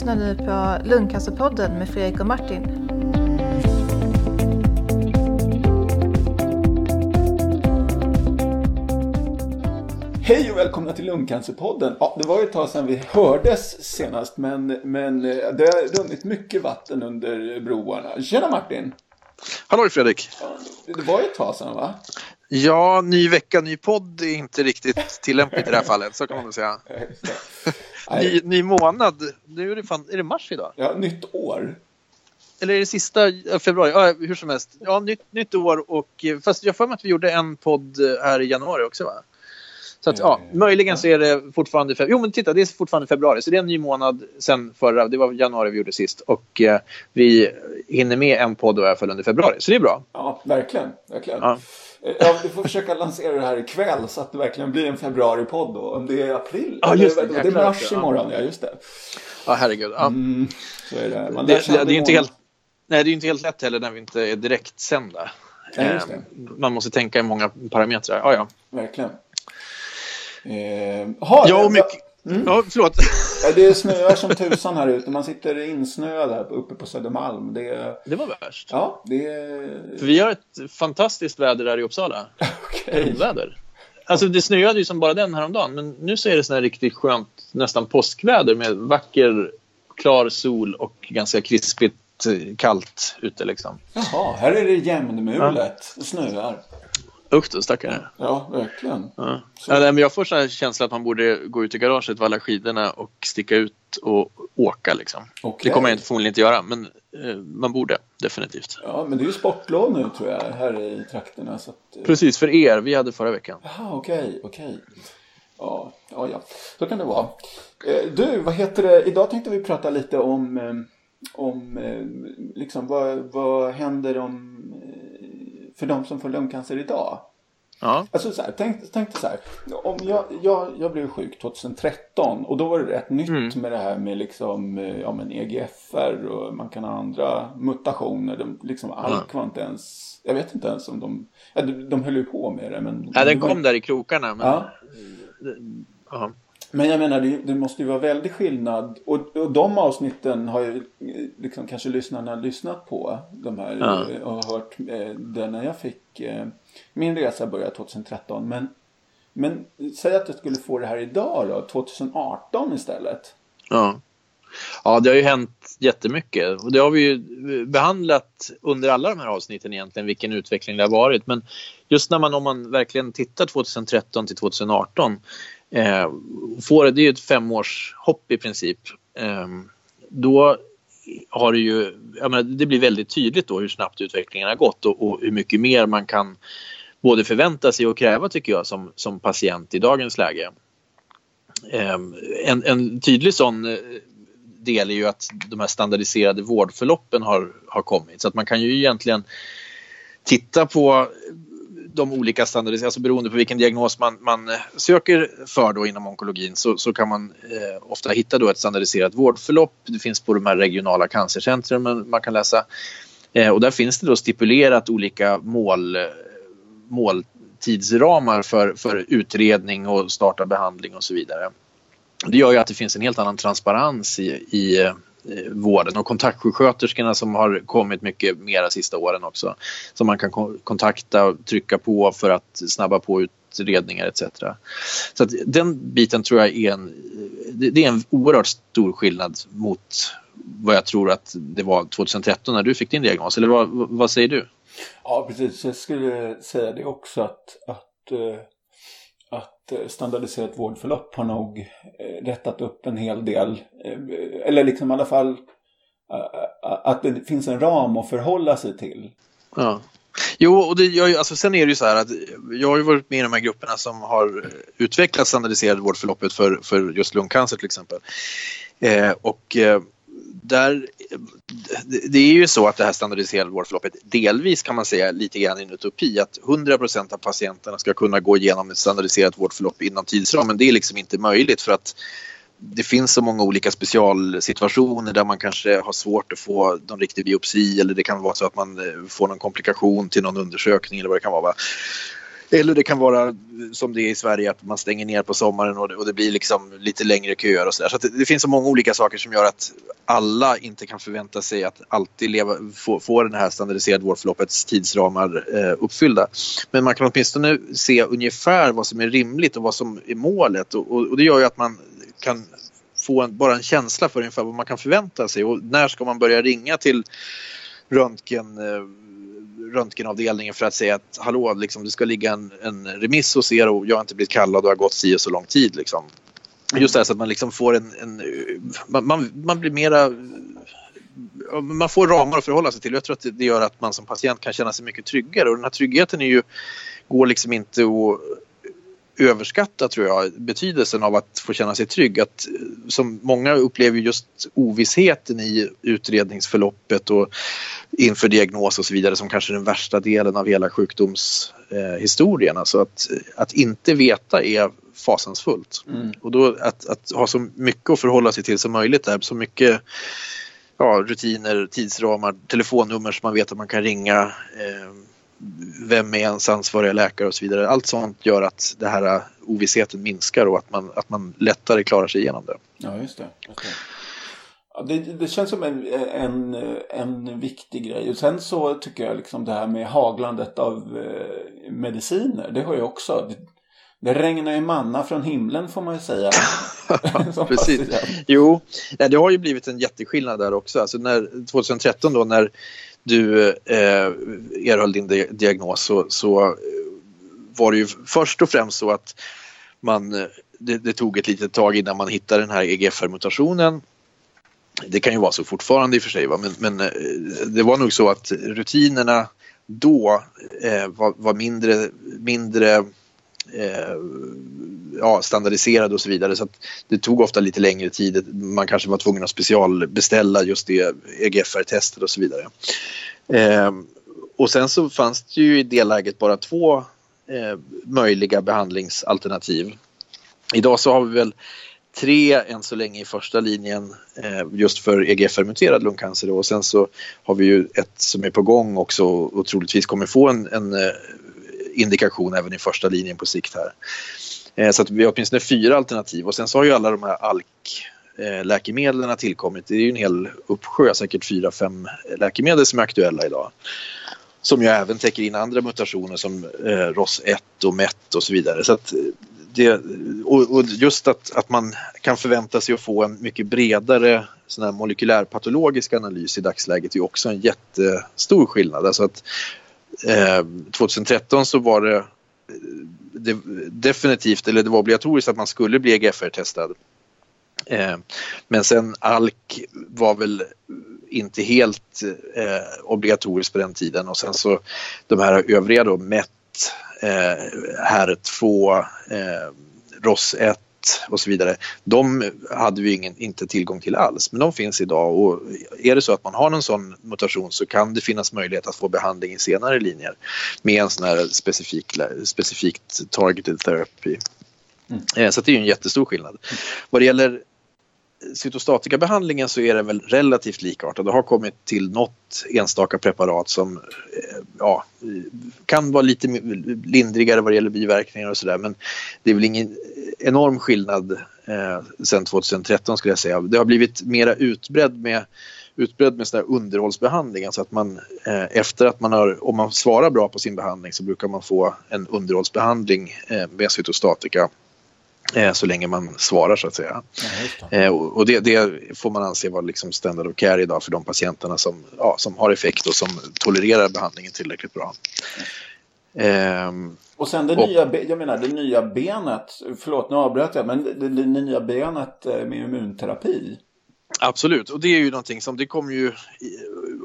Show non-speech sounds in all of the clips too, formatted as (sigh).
lyssnar nu på Lungcancerpodden med Fredrik och Martin. Hej och välkomna till Lungcancerpodden. Ja, det var ju ett tag sedan vi hördes senast men, men eh, det har runnit mycket vatten under broarna. Tjena Martin! Hallå Fredrik! Det var ju ett tag sedan va? Ja, ny vecka, ny podd är inte riktigt tillämpligt i det här fallet, så kan man väl säga. (laughs) ny, ny månad, nu är det, fan, är det mars idag? Ja, nytt år. Eller är det sista februari? Ja, hur som helst. Ja, nytt, nytt år och fast jag får mig att vi gjorde en podd här i januari också va? Så att, ja, möjligen så är det fortfarande februari. Jo, men titta, det är fortfarande februari. Så det är en ny månad sen förra. Det var januari vi gjorde sist. Och eh, vi hinner med en podd i alla fall under februari. Så det är bra. Ja, verkligen. verkligen. Ja. Ja, vi får försöka lansera det här ikväll så att det verkligen blir en februari-podd då. Om det är april. Ja, just det. det är mars imorgon, ja. Just det. Ja, herregud. Ja. Mm, så är det. Man det, det, det är inte helt, nej, det är inte helt lätt heller när vi inte är direkt sända. Ja, det. Man måste tänka i många parametrar. Ja, ja. Verkligen. Eh, ha, ja, mycket... Mm. Ja, förlåt. Det snöar som tusan här ute. Man sitter insnöad här uppe på Södermalm. Det, det var värst. Ja, det... För vi har ett fantastiskt väder där i Uppsala. (laughs) okay. Väder. Alltså det snöade ju som bara den häromdagen. Men nu så är det sån här riktigt skönt, nästan påskväder med vacker, klar sol och ganska krispigt eh, kallt ute liksom. Jaha, här är det jämnmulet. Ja. snöar. Usch då, stackare. Ja, verkligen. Ja. Ja, men jag får en känsla att man borde gå ut i garaget, valla skidorna och sticka ut och åka. Liksom. Okay. Det kommer jag förmodligen inte göra, men eh, man borde definitivt. Ja, men det är ju sportlov nu tror jag, här i trakterna. Så att, eh... Precis, för er. Vi hade förra veckan. Jaha, okej, okay, okej. Okay. Ja, ja, ja, så kan det vara. Eh, du, vad heter det? Idag tänkte vi prata lite om, eh, om eh, liksom, vad, vad händer om för de som får lungcancer idag. Ja. Alltså så här, tänk, tänk så här. Om jag, jag, jag blev sjuk 2013 och då var det rätt nytt mm. med det här med liksom, eh, ja, men EGFR och man kan ha andra mutationer. De, liksom, ALK var inte ens, jag vet inte ens om de, ja, de, de höll ju på med det. Men, ja, den kom där i krokarna. Men... Ja. ja. Men jag menar, det, det, måste ju vara väldigt skillnad. Och, och de avsnitten har ju liksom kanske lyssnarna lyssnat på. De här ja. Eh, och hört eh, det när jag fick eh, min resa började 2013. Men, men säg att jag skulle få det här idag då, 2018 istället. Ja. Ja, det har ju hänt jättemycket och det har vi ju behandlat under alla de här avsnitten egentligen, vilken utveckling det har varit. Men just när man, om man verkligen tittar 2013 till 2018 eh, får, det är ju ett femårshopp i princip. Eh, då har det ju, jag menar, det blir väldigt tydligt då hur snabbt utvecklingen har gått och, och, hur mycket mer man kan både förvänta sig och kräva tycker jag som, som patient i dagens läge. Eh, en, en tydlig sån eh, del är ju att de här standardiserade vårdförloppen har, har kommit så att man kan ju egentligen titta på de olika standardiserade, alltså beroende på vilken diagnos man, man eh, söker för då inom onkologin så, så kan man eh, ofta hitta då ett standardiserat vårdförlopp. Det finns på de här regionala cancercentren man, man kan läsa eh, och där finns det då stipulerat olika mål, eh, måltidsramar för, för utredning och starta behandling och så vidare. Det gör ju att det finns en helt annan transparens i, i eh, Eh, vården och kontaktsjuksköterskorna som har kommit mycket mera sista åren också. Som man kan kontakta och trycka på för att snabba på utredningar etc. Så att den biten tror jag är en, det är en oerhört stor skillnad mot vad jag tror att det var 2013 när du fick din diagnos. Eller vad, vad säger du? Ja precis, jag skulle säga det också att, att eh, Eh, standardiserat vårdförlopp har nog eh, rättat upp en hel del. Eh, eller liksom i alla fall att det finns en ram att förhålla sig till. Ja. Jo, och det, jag, alltså, sen är det ju så här att jag har ju varit med i de här grupperna som har utvecklat standardiserade vårdförloppet för, för just lungcancer till exempel. Eh, och eh, där, det är ju så att det här standardiserade vårdförloppet delvis kan man säga lite grann en utopi att 100% av patienterna ska kunna gå igenom ett standardiserat vårdförlopp inom tidsramen. Det är liksom inte möjligt för att det finns så många olika specialsituationer där man kanske har svårt att få någon riktig biopsi eller det kan vara så att man eh, får någon komplikation till någon undersökning eller vad det kan vara. Eller det kan vara som det är i Sverige att man stänger ner på sommaren och det, och det blir liksom lite längre köer och sådär. Så, så det, det, finns så många olika saker som gör att alla inte kan förvänta sig att alltid leva, få, få det här standardiserade vårdförloppets tidsramar eh, uppfyllda. Men man kan åtminstone se ungefär vad som är rimligt och vad som är målet och, och, och det gör ju att man kan få en, bara en känsla för ungefär vad man kan förvänta sig och när ska man börja ringa till röntgen eh, röntgenavdelningen för att säga att hallå, liksom, det ska ligga en, en remiss hos er och jag har inte blivit kallad och har gått si och så lång tid. Liksom. Just det här så att man liksom får en, en man, man, man, blir mera man får ramar att förhålla sig till. Jag tror att det gör att man som patient kan känna sig mycket tryggare och den här tryggheten är ju, går liksom inte att överskatta tror jag betydelsen av att få känna sig trygg. Att, som många upplever just ovissheten i utredningsförloppet och inför diagnos och så vidare som kanske den värsta delen av hela sjukdomshistorien. Eh, alltså att, att inte veta är fasansfullt. Mm. Och då att, att ha så mycket att förhålla sig till som möjligt där, så mycket ja, rutiner, tidsramar, telefonnummer som man vet att man kan ringa. Eh, vem är ens ansvariga läkare och så vidare. Allt sånt gör att det här ovissheten minskar och att man, att man lättare klarar sig igenom det. Ja, just det. Just det. Ja, det, det, känns som en, en, en viktig grej. Och sen så tycker jag liksom det här med haglandet av eh, mediciner. Det har ju också. Det, det regnar ju manna från himlen får man ju säga. (laughs) Precis. Jo, det har ju blivit en jätteskillnad där också. Alltså när, 2013 då när du eh, erhöll din diagnos så, så eh, var det ju först och främst så att man, eh, det, det tog ett litet tag innan man hittade den här EGFR-mutationen. Det kan ju vara så fortfarande i och för sig, va? Men, men eh, det var nog så att rutinerna då eh, var, var, mindre, mindre eh, ja, standardiserade och så vidare. Så det tog ofta lite längre tid. Man kanske var tvungen att specialbeställa just det EGFR-testet och så vidare. Eh, och sen så fanns det ju i det läget bara två eh, möjliga behandlingsalternativ. Idag så har vi väl tre än så länge i första linjen eh, just för EGFR-muterad lungcancer och sen så har vi ju ett som är på gång också och troligtvis kommer få en, en eh, indikation även i första linjen på sikt här. Eh, så att vi har åtminstone fyra alternativ och sen så har ju alla de här ALK läkemedlen tillkommit. Det är ju en hel uppsjö, säkert fyra, fem läkemedel som är aktuella idag. Som ju även täcker in andra mutationer som eh, ROS1 och MET och så vidare. Så att eh, det, och, och, just att, att man kan förvänta sig att få en mycket bredare sån här molekylärpatologisk analys i dagsläget är också en jättestor skillnad. Alltså att, eh, 2013 så var det, det, definitivt, eller det var obligatoriskt att man skulle bli EGFR-testad. Eh, men sen ALK var väl inte helt eh, obligatoriskt på den tiden och sen så de här övriga då MET eh, HER2, eh, ROS1 och så vidare. De hade vi ingen, inte tillgång till alls, men de finns idag och är det så att man har någon sån mutation så kan det finnas möjlighet att få behandling i senare linjer med en sån här specifik, specifikt targeted therapy. Mm. Eh, så det är ju en jättestor skillnad. Vad det gäller cytostatikabehandlingen så är den väl relativt likartad. Det har kommit till något enstaka preparat som eh, ja, kan vara lite lindrigare vad det gäller biverkningar och sådär men det är väl ingen enorm skillnad eh, sen 2013 skulle jag säga. Det har blivit mera utbredd med utbredd med sån underhållsbehandling. Alltså att man eh, efter att man har, om man svarar bra på sin behandling så brukar man få en underhållsbehandling eh, med cytostatika Eh, så länge man svarar så att säga. Ja, eh, och det, det, får man anse vara liksom standard of care idag för de patienterna som, ja, som har effekt och som tolererar behandlingen tillräckligt bra. Ehm, och sen det och, nya, jag menar det nya benet, förlåt nu avbröt jag, men det, det, nya benet eh, med immunterapi. Absolut, och det är ju någonting som det kom ju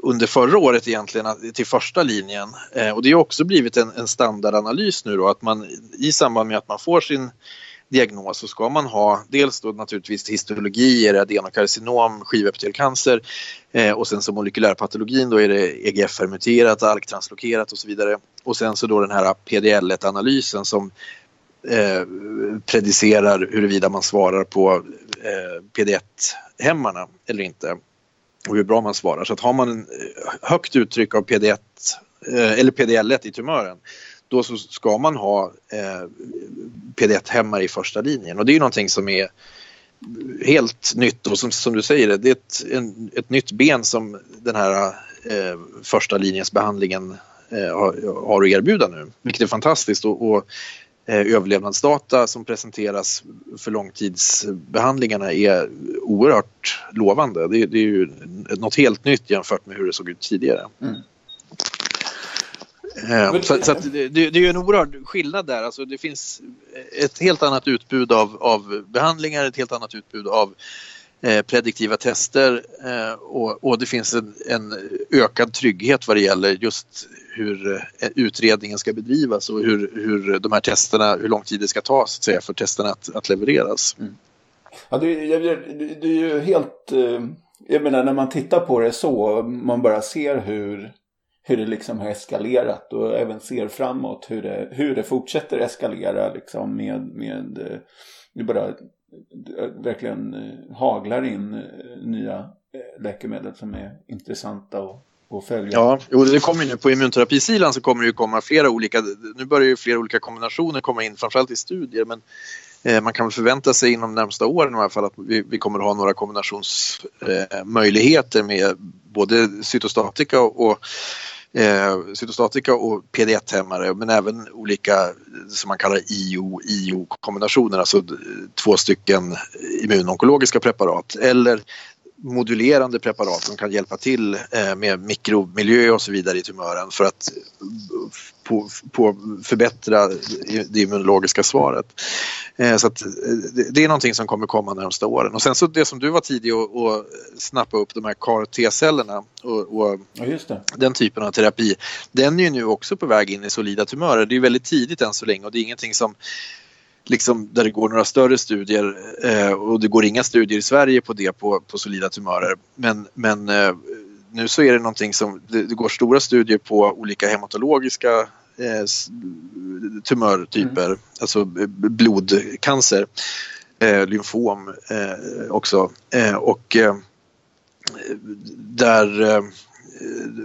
under förra året egentligen till första linjen och det har också blivit en, en standardanalys nu då att man i samband med att man får sin diagnos så ska man ha dels då naturligtvis histologi, är det adenokarcinom, skivepitelcancer eh, och sen så molekylärpatologin då är det EGFR-muterat, ALK-translokerat och så vidare. Och sen så då den här PDL1-analysen som eh, predicerar huruvida man svarar på eh, PD1-hämmarna eller inte och hur bra man svarar. Så att har man en högt uttryck av PD1 eh, eller PDL1 i tumören då så ska man ha eh, PD1-hämmare i första linjen och det är ju någonting som är helt nytt och som, som du säger, det är ett, en, ett nytt ben som den här eh, första linjens behandlingen eh, har, har att erbjuda nu, vilket är fantastiskt och, och eh, överlevnadsdata som presenteras för långtidsbehandlingarna är oerhört lovande. Det, det är ju något helt nytt jämfört med hur det såg ut tidigare. Mm. Eh, så, så det, det, är ju en oerhörd skillnad där. Alltså det finns ett helt annat utbud av, av behandlingar, ett helt annat utbud av eh, prediktiva tester eh, och, och, det finns en, en, ökad trygghet vad det gäller just hur eh, utredningen ska bedrivas och hur, hur de här testerna, hur lång tid det ska ta så att säga, för testerna att, att levereras. Mm. Ja, det, är ju helt... Eh, jag menar när man tittar på det så, man bara ser hur hur det liksom har eskalerat och även ser framåt hur det, hur det fortsätter eskalera liksom med, med eh, det bara eh, verkligen eh, haglar in nya läkemedel som är intressanta och. Ja, jo, det kommer nu på immunterapisidan så kommer det ju komma flera olika, nu börjar ju flera olika kombinationer komma in framförallt i studier men eh, man kan väl förvänta sig inom de närmsta åren i alla fall att vi, vi kommer att ha några kombinationsmöjligheter eh, med både cytostatika och eh, cytostatika och PD1-hämmare men även olika som man kallar IO-IO-kombinationer, alltså två stycken immunonkologiska preparat eller modulerande preparat som kan hjälpa till eh, med mikromiljö och så vidare i tumören för att på, på förbättra det immunologiska svaret. Eh, så att det är någonting som kommer komma de närmsta åren. Och sen så det som du var tidig att snappa upp, de här CAR-T-cellerna och, och ja, den typen av terapi, den är ju nu också på väg in i solida tumörer. Det är väldigt tidigt än så länge och det är ingenting som liksom, där det går några större studier eh, och det går inga studier i Sverige på det på, på solida tumörer. Men, men eh, nu så är det någonting som, det, det går stora studier på olika hematologiska eh, tumörtyper, mm. alltså blodcancer, eh, lymfom eh, också. Eh, och eh, där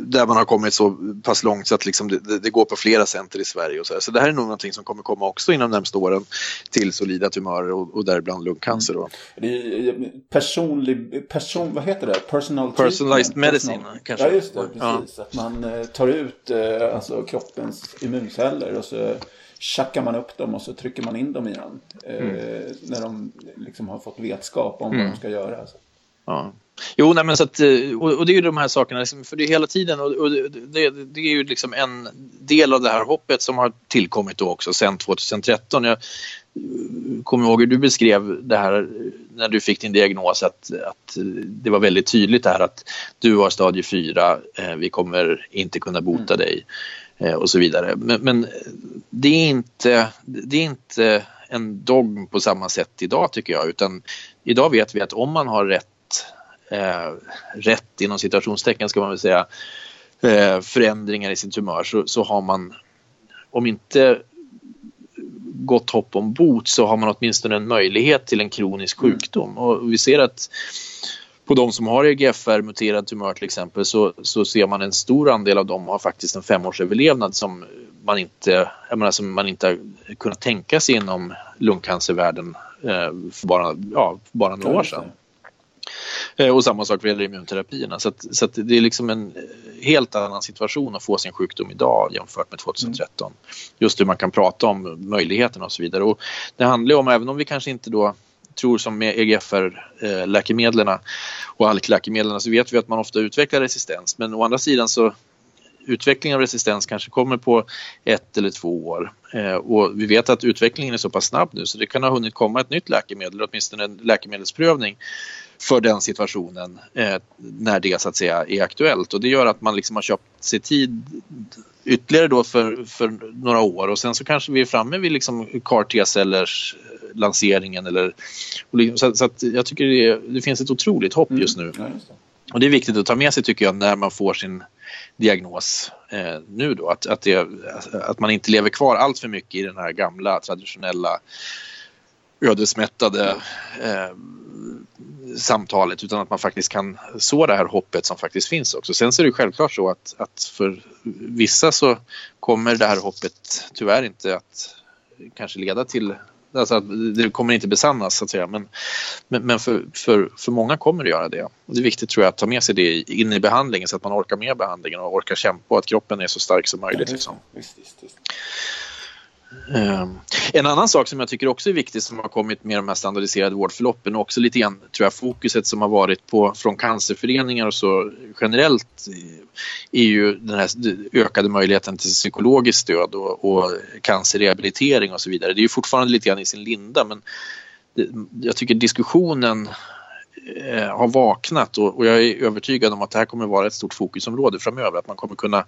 där man har kommit så pass långt så att liksom det, det, går på flera center i Sverige. Och så, här. så det här är nog någonting som kommer komma också inom de närmaste åren till solida tumörer och, och däribland lungcancer. Då. personlig, person, vad heter det? Personal Personalized medicine Personal. kanske. Ja, just det. Precis. Ja. Att man eh, tar ut eh, alltså, kroppens immunceller och så tjackar man upp dem och så trycker man in dem igen. Eh, mm. När de liksom har fått vetskap om mm. vad de ska göra. Alltså. Ja. Jo, nej, men så att, eh, och, det är ju de här sakerna, liksom, för det är hela tiden och, det, det, är ju liksom en del av det här hoppet som har tillkommit då också sen 2013. Jag kommer ihåg hur du beskrev det här när du fick din diagnos att, att det var väldigt tydligt det här att du har stadie 4, eh, vi kommer inte kunna bota mm. dig eh, och så vidare. Men, men, det, är inte, det är inte en dogm på samma sätt idag tycker jag utan idag vet vi att om man har rätt eh, rätt inom citationstecken ska man väl säga eh, förändringar i sin tumör så, så har man om inte gott hopp om bot så har man åtminstone en möjlighet till en kronisk mm. sjukdom och vi ser att på de som har EGFR muterad tumör till exempel så, så ser man en stor andel av dem har faktiskt en femårsöverlevnad som man inte, jag menar, som man inte har kunnat tänka sig inom lungcancervärlden eh, för bara, ja, bara några år sedan. Eh, och samma sak vad gäller immunterapierna. Så, att, så att det är liksom en eh, helt annan situation att få sin sjukdom idag jämfört med 2013. Mm. Just hur man kan prata om möjligheterna och så vidare. Och det handlar om, även om vi kanske inte då tror som med EGFR-läkemedlen eh, och ALK-läkemedlen så vet vi att man ofta utvecklar resistens. Men å andra sidan så utvecklingen av resistens kanske kommer på ett eller två år. Eh, och vi vet att utvecklingen är så pass snabb nu så det kan ha hunnit komma ett nytt läkemedel, åtminstone en läkemedelsprövning för den situationen eh, när det så att säga är aktuellt och det gör att man liksom har köpt sig tid ytterligare då för, för några år och sen så kanske vi är framme vid liksom CAR T-cellers eh, lanseringen eller liksom, så, så jag tycker det, det, finns ett otroligt hopp just nu. Mm. Och det är viktigt att ta med sig tycker jag när man får sin diagnos eh, nu då att, att, det, att man inte lever kvar allt för mycket i den här gamla traditionella ödesmättade eh, samtalet utan att man faktiskt kan så det här hoppet som faktiskt finns också. Sen så är det självklart så att, att för vissa så kommer det här hoppet tyvärr inte att kanske leda till Alltså att det kommer inte besannas så att säga men, men, men för, för, för många kommer det göra det. Och det är viktigt tror jag att ta med sig det in i behandlingen så att man orkar med behandlingen och orkar kämpa och att kroppen är så stark som möjligt. Liksom. Visst, visst. Ehm, Ehm, en annan sak som jag tycker också är viktig som har kommit med de här standardiserade vårdförloppen och också lite grann tror jag fokuset som har varit på från cancerföreningar och så generellt eh, är ju den här ökade möjligheten till psykologiskt stöd och, och cancerrehabilitering och så vidare. Det är ju fortfarande lite grann i sin linda men det, jag tycker diskussionen eh, har vaknat och, och, jag är övertygad om att det här kommer vara ett stort fokusområde framöver. Att man kommer kunna,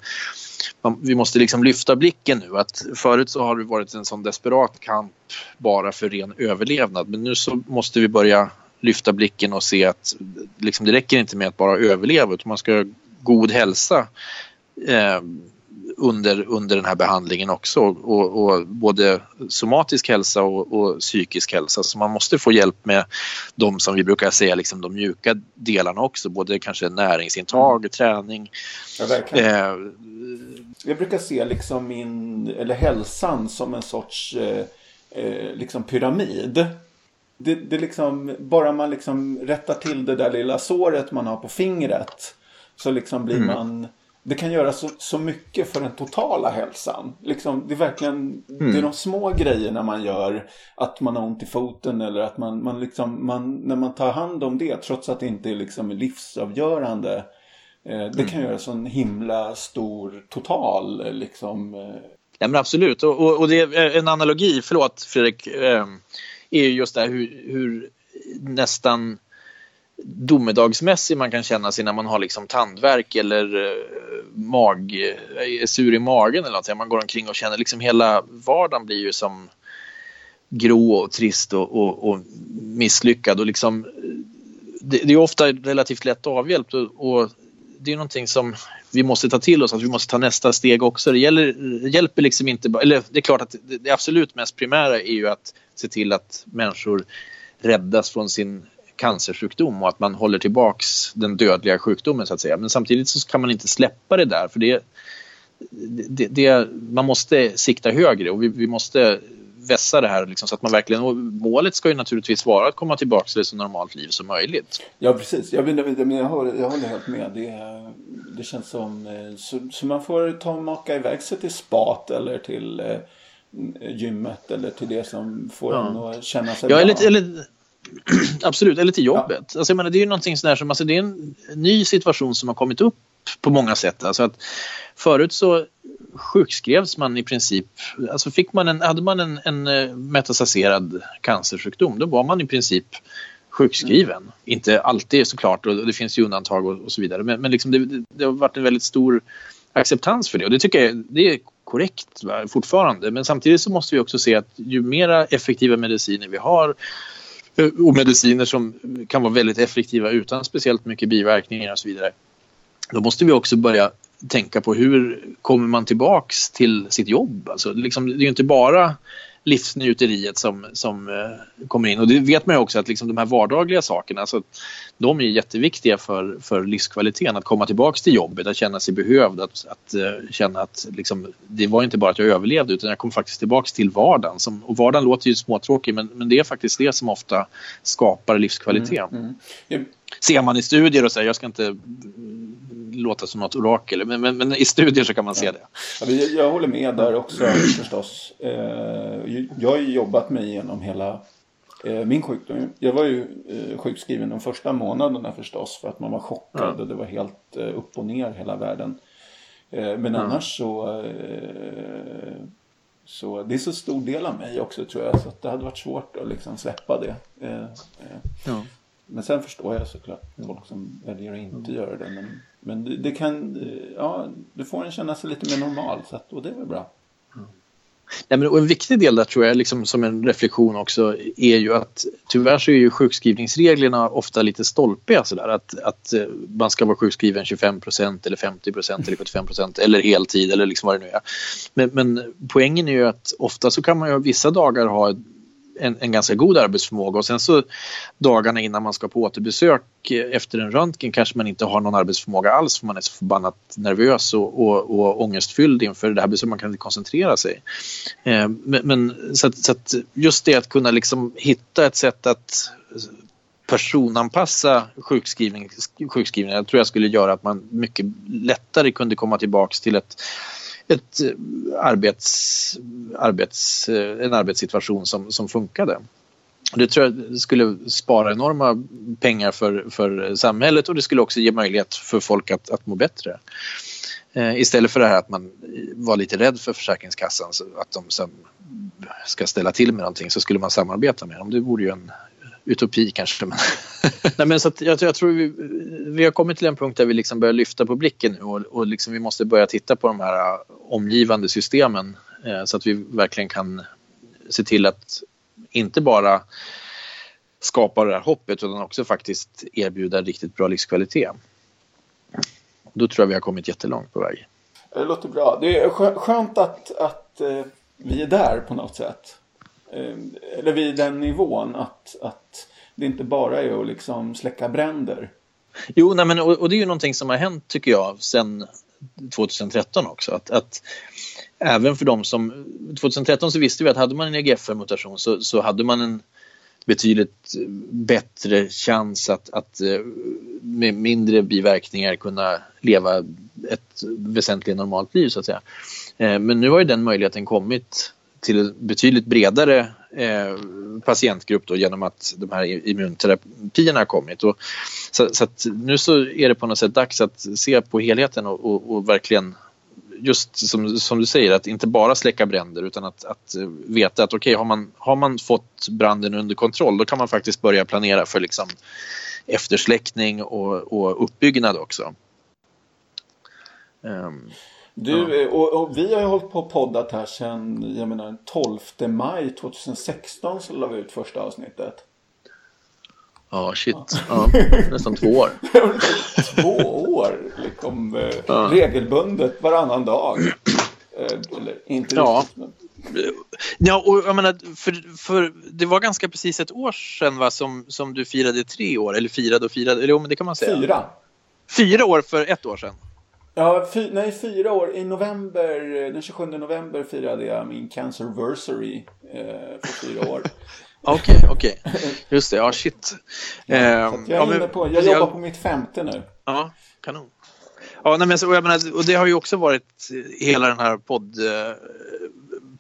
man, vi måste liksom lyfta blicken nu. Att förut så har det varit en sån desperat kamp bara för ren överlevnad men nu så måste vi börja lyfta blicken och se att liksom, det räcker inte med att bara överleva utan man ska ha god hälsa eh, under, under den här behandlingen också och, och både somatisk hälsa och, och, psykisk hälsa så man måste få hjälp med de som vi brukar säga liksom de mjuka delarna också både kanske näringsintag, mm. träning. Ja. Eh, jag brukar se liksom min, eller hälsan som en sorts eh, eh, liksom pyramid. Det, det liksom, bara man liksom rättar till det där lilla såret man har på fingret så liksom blir mm. man det kan göra så, så mycket för den totala hälsan. Liksom, det är verkligen mm. det är de små grejerna man gör. Att man har ont i foten eller att man, man, liksom, man när man tar hand om det trots att det inte är liksom livsavgörande. Eh, det mm. kan göra så en himla stor total liksom. Eh. Ja men absolut och, och, och det är en analogi, förlåt Fredrik, eh, är just det här hur, hur nästan domedagsmässig man kan känna sig när man har liksom tandvärk eller eh, mag, är sur i magen eller något. Man går omkring och känner liksom hela vardagen blir ju som grå och trist och, och, och misslyckad och liksom eh, det, det, är ofta relativt lätt avhjälpt och, och det är någonting som vi måste ta till oss, att vi måste ta nästa steg också. Det, gäller, det hjälper liksom inte eller det är klart att det, det absolut mest primära är ju att se till att människor räddas från sin cancersjukdom och att man håller tillbaks den dödliga sjukdomen så att säga. Men samtidigt så kan man inte släppa det där för det, det, det man måste sikta högre och vi, vi måste vässa det här liksom, så att man verkligen, målet ska ju naturligtvis vara att komma tillbaka till ett så normalt liv som möjligt. Ja precis, jag, jag, jag, håller, jag håller helt med. Det, det känns som, eh, så, så man får ta och maka iväg sig till spat eller till eh, gymmet eller till det som får ja. en att känna sig ja, bra. Eller, eller, (clears throat) Absolut, eller till jobbet. Ja. Alltså, jag menar, det är ju någonting sådär som, alltså, det är en ny situation som har kommit upp på många sätt. Alltså att förut så sjukskrevs man i princip, alltså fick man en, hade man en, en eh, metastaserad cancersjukdom då var man i princip sjukskriven. Mm. Inte alltid såklart och det finns ju undantag och, och så vidare men, men liksom det, det, har varit en väldigt stor acceptans för det och det tycker jag det är korrekt va, fortfarande men samtidigt så måste vi också se att ju mera effektiva mediciner vi har Eh, och mediciner som kan vara väldigt effektiva utan speciellt mycket biverkningar och så vidare. Då måste vi också börja tänka på hur kommer man tillbaks till sitt jobb? Alltså, liksom, det är ju inte bara livsnjuteriet som, som eh, kommer in. Och det vet man ju också att liksom de här vardagliga sakerna, alltså, de är jätteviktiga för, för livskvaliteten. Att komma tillbaks till jobbet, att känna sig behövd, att, att uh, känna att liksom, det var inte bara att jag överlevde utan jag kom faktiskt tillbaks till vardagen. Som, och vardagen låter ju småtråkig men, men det är faktiskt det som ofta skapar livskvalitet. Mm, mm. Ser man i studier och säger, jag ska inte låta som något orakel, men, men, men, i studier så kan man se det. Ja, jag håller med där också förstås. Eh, jag har ju jobbat mig igenom hela eh, min sjukdom. Jag var ju eh, sjukskriven de första månaderna förstås för att man var chockad och det var helt upp och ner hela världen. Men annars så så det är så stor del av mig också tror jag så att det hade varit svårt att liksom släppa det. Ja. Men sen förstår jag såklart folk som väljer att inte mm. göra det. Men, men det, det, kan, ja, du får en känna sig lite mer normal så att, och det är väl bra. Mm. Nej, men, och en viktig del där tror jag, liksom, som en reflektion också, är ju att tyvärr så är ju sjukskrivningsreglerna ofta lite stolpiga sådär att, att eh, man ska vara sjukskriven 25% eller 50% eller 75% eller heltid eller liksom vad det nu är. Men, men poängen är ju att ofta så kan man ju vissa dagar ha en, en, ganska god arbetsförmåga och sen så dagarna innan man ska på återbesök eh, efter en röntgen kanske man inte har någon arbetsförmåga alls för man är så förbannat nervös och, och, och ångestfylld inför det här besöket. Man kan inte koncentrera sig. Eh, men, men så, att, så, att, just det att kunna liksom hitta ett sätt att personanpassa sjukskrivning, sjukskrivning jag tror jag skulle göra att man mycket lättare kunde komma tillbaks till ett ett eh, arbets, arbets, eh, en arbetssituation som, som funkade. Det tror jag skulle spara enorma pengar för, för samhället och det skulle också ge möjlighet för folk att, att må bättre. Eh, istället för det här att man var lite rädd för Försäkringskassan, att de ska ställa till med någonting, så skulle man samarbeta med dem. Det vore ju en utopi kanske. Men, (laughs) Nej, men så jag, jag, tror vi, vi har kommit till en punkt där vi liksom börjar lyfta på blicken nu och, och liksom vi måste börja titta på de här omgivande systemen eh, så att vi verkligen kan se till att inte bara skapa det här hoppet utan också faktiskt erbjuda riktigt bra livskvalitet. Då tror jag vi har kommit jättelångt på väg. Det låter bra. Det är skönt att, att eh, vi är där på något sätt. Eh, eller vid den nivån att, att det inte bara är att liksom släcka bränder. Jo, nej, men, och, och, det är ju någonting som har hänt tycker jag sen 2013 också. Att, att även för de som... 2013 så visste vi att hade man en EGFR-mutation så, så hade man en betydligt bättre chans att, att eh, med mindre biverkningar kunna leva ett väsentligen normalt liv så att säga. Eh, men nu har ju den möjligheten kommit till en betydligt bredare eh, patientgrupp då, genom att de här immunterapierna har kommit. Och, så, så nu så är det på något sätt dags att se på helheten och, och, och verkligen just som, som, du säger, att inte bara släcka bränder utan att, att veta att okej, okay, har, man, har man fått branden under kontroll då kan man faktiskt börja planera för liksom eftersläckning och, och uppbyggnad också. Um, du, ja. och, och, vi har ju hållit på och poddat här sedan jag menar, 12 maj 2016 så la vi ut första avsnittet. Ja, shit. Ja, nästan två år. (laughs) två år, liksom eh, ja. regelbundet varannan dag. Eh, eller inte ja. riktigt, men... Ja, och jag menar, för, för det var ganska precis ett år sedan va, som, som du firade tre år, eller firade och firade, eller jo men det kan man säga. Fyra. Fyra år för ett år sedan. Ja, fy, nej, fyra år. I november, den 27 november firade jag min cancerversary eh, för fyra år. (laughs) Okej, okej. Okay, okay. Just det, ja shit. Ja, jag, är ja, men, på, jag jobbar på mitt femte nu. Ja, kanon. Ja, nej, men så, jag menar, och det har ju också varit hela den här podd, eh,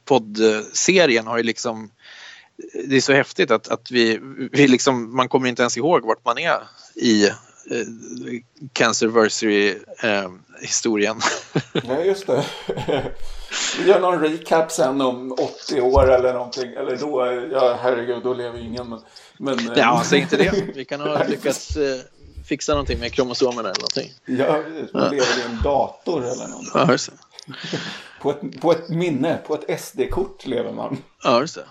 poddserien har ju liksom det är så häftigt att, att vi, vi liksom, man kommer inte ens ihåg vart man är i eh, Cancerversary-historien. Eh, (laughs) ja, just det. Vi gör någon recap sen om 80 år eller någonting. Eller då, ja herregud, då lever ingen. Men, men, ja, säg inte det. (laughs) Vi kan ha lyckats eh, fixa någonting med kromosomerna eller någonting. Ja, man lever i en dator eller någonting. Ja, just det. På ett, på ett minne, på ett SD-kort lever man. Ja, just det.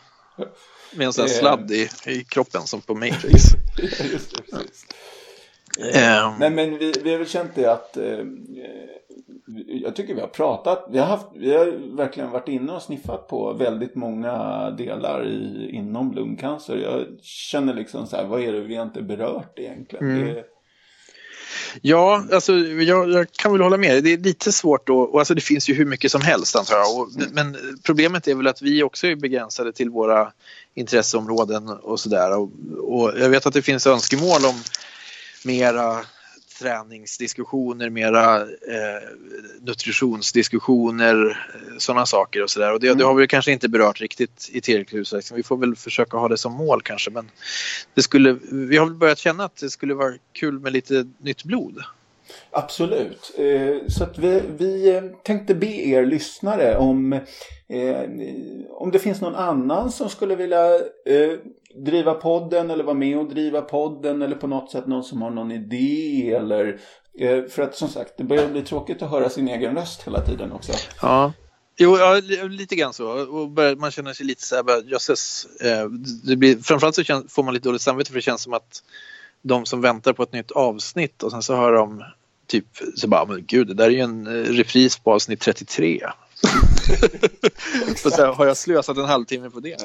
Med en sån här sladd i, i kroppen som på Matrix. (laughs) ja, just det, precis. Um, Nej men vi, vi har väl känt det att eh, jag tycker vi har pratat, vi har, haft, vi har verkligen varit inne och sniffat på väldigt många delar i, inom lungcancer. Jag känner liksom så här, vad är det vi inte berört egentligen? Mm. Det, Ja, alltså, jag, jag, kan väl hålla med. Det är lite svårt då, och alltså, det finns ju hur mycket som helst antar jag. Och, mm. Men problemet är väl att vi också är begränsade till våra intresseområden och sådär. Och, och jag vet att det finns önskemål om mera träningsdiskussioner, mera eh, nutritionsdiskussioner, eh, sådana saker och sådär. Och det, mm. det, har vi kanske inte berört riktigt i tillräckligt utsträckning. Vi får väl försöka ha det som mål kanske. Men det skulle, vi har väl börjat känna att det skulle vara kul med lite nytt blod. Absolut. Eh, så att vi, vi eh, tänkte be er lyssnare om, om det finns någon annan som skulle vilja driva podden eller vara med och driva podden eller på något sätt någon som har någon idé eller eh, för att som sagt det börjar bli tråkigt att höra sin egen röst hela tiden också. Ja. Jo, ja, lite grann så. Och man känner sig lite så här, jösses. Eh, det blir, framförallt så känns, får man lite dåligt samvete för det känns som att de som väntar på ett nytt avsnitt och sen så hör de typ så bara, ah, men gud, det där är ju en eh, repris på avsnitt 33. (laughs) så har jag slösat en halvtimme på det?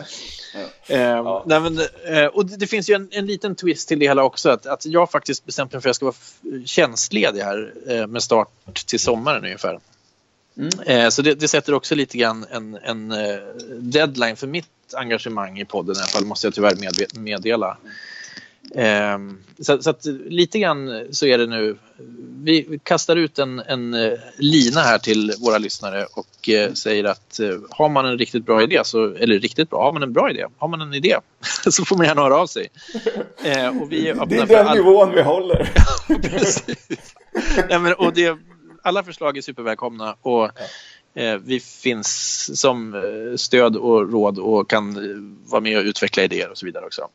Ja. Eh, ja. nej, men, eh, och det, det, finns ju en, en, liten twist till det hela också. Att, att jag faktiskt bestämt mig för att jag ska vara tjänstledig här eh, med start till sommaren ungefär. Mm. Eh, så det, det, sätter också lite grann en, en uh, deadline för mitt engagemang i podden i alla fall, måste jag tyvärr meddela. Um, så, så att, lite grann så är det nu. Vi kastar ut en, en uh, lina här till våra lyssnare och uh, säger att uh, har man en riktigt bra idé, så, eller riktigt bra, har man en bra idé, har man en idé (laughs) så får man gärna höra av sig. och vi det är den all... nivån vi håller. (laughs) Nej, men, och det, alla förslag är supervälkomna och eh, vi finns som eh, stöd och råd och kan eh, vara med och utveckla idéer och så vidare också.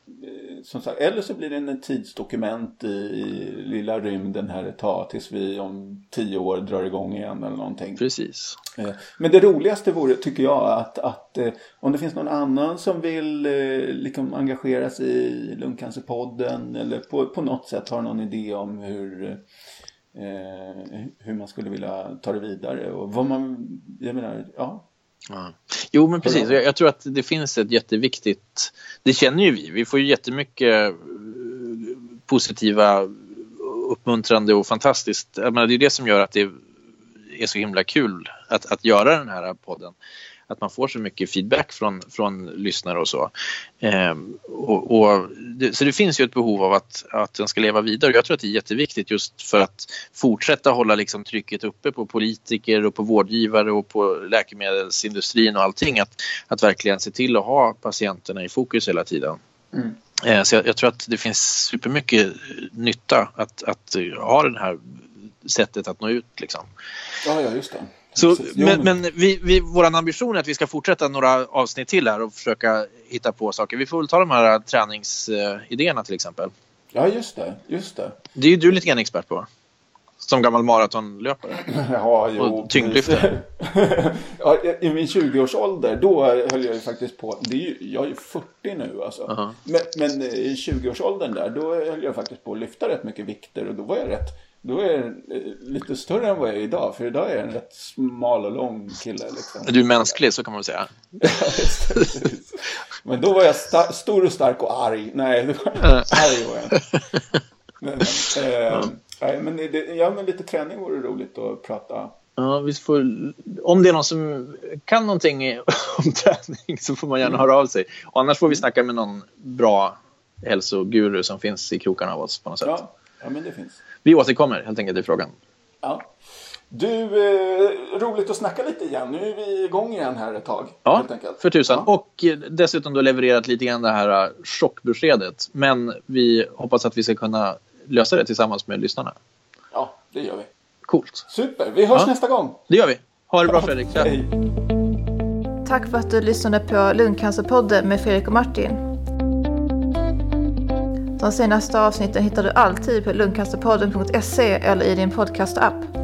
Som sagt, eller så blir det en tidsdokument i, i lilla rymden här ett tag tills vi om tio år drar igång igen eller någonting. Precis. Men det roligaste vore, tycker jag, att, att om det finns någon annan som vill liksom engagera sig i Lungcancerpodden eller på, på något sätt har någon idé om hur eh, hur man skulle vilja ta det vidare och vad man, jag menar, ja. ja. Jo men precis, jag, jag tror att det finns ett jätteviktigt, det känner ju vi, vi får ju jättemycket eh, positiva, uppmuntrande och fantastiskt, jag menar, det är det som gör att det är så himla kul att, att göra den här podden att man får så mycket feedback från, från lyssnare och så. Eh, och, och det, så det finns ju ett behov av att, att den ska leva vidare. Jag tror att det är jätteviktigt just för att fortsätta hålla liksom trycket uppe på politiker och på vårdgivare och på läkemedelsindustrin och allting. Att, att verkligen se till att ha patienterna i fokus hela tiden. Mm. Eh, så jag, jag, tror att det finns supermycket nytta att, att ha det här sättet att nå ut. Liksom. Ja, ja, just det. Så, men men vi, vi, vår ambition är att vi ska fortsätta några avsnitt till här och försöka hitta på saker. Vi får väl ta de här träningsidéerna till exempel. Ja, just det. Just det. Det är ju du lite grann expert på. Som gammal maratonlöpare. (laughs) Ja, jo. Och tyngdlyftare. (laughs) ja, I min 20-årsålder, då höll jag ju faktiskt på. Det är ju, jag är ju 40 nu alltså. Uh -huh. men, men i 20-årsåldern där, då höll jag faktiskt på att lyfta rätt mycket vikter. Och då var jag rätt då är jag lite större än vad jag är idag. För idag är jag en rätt smal och lång kille. Liksom. Du är mänsklig, så kan man säga. (laughs) men då var jag stor och stark och arg. Nej, det var (laughs) arg var jag inte. Men, eh, ja. men, det, ja, men lite träning vore roligt att prata Ja, vi får, om det är någon som kan någonting (laughs) om träning så får man gärna höra av sig. Och annars får vi snacka med någon bra hälsoguru som finns i krokarna av oss på något sätt. Ja, ja men det finns. Vi återkommer helt enkelt i frågan. Ja. Du, eh, roligt att snacka lite igen. Nu är vi igång igen här ett tag. Ja, för tusan. Ja. Och eh, dessutom då levererat lite grann det här eh, chockbeskedet. Men vi hoppas att vi ska kunna lösa det tillsammans med lyssnarna. Ja, det gör vi. Coolt. Super. Vi hörs ja. nästa gång. Det gör vi. Ha det bra Fredrik. Hej. Tack för att du lyssnade på Lungcancerpodden med Fredrik och Martin. De senaste avsnitten hittar du alltid på lungcancerpodden.se eller i din podcastapp.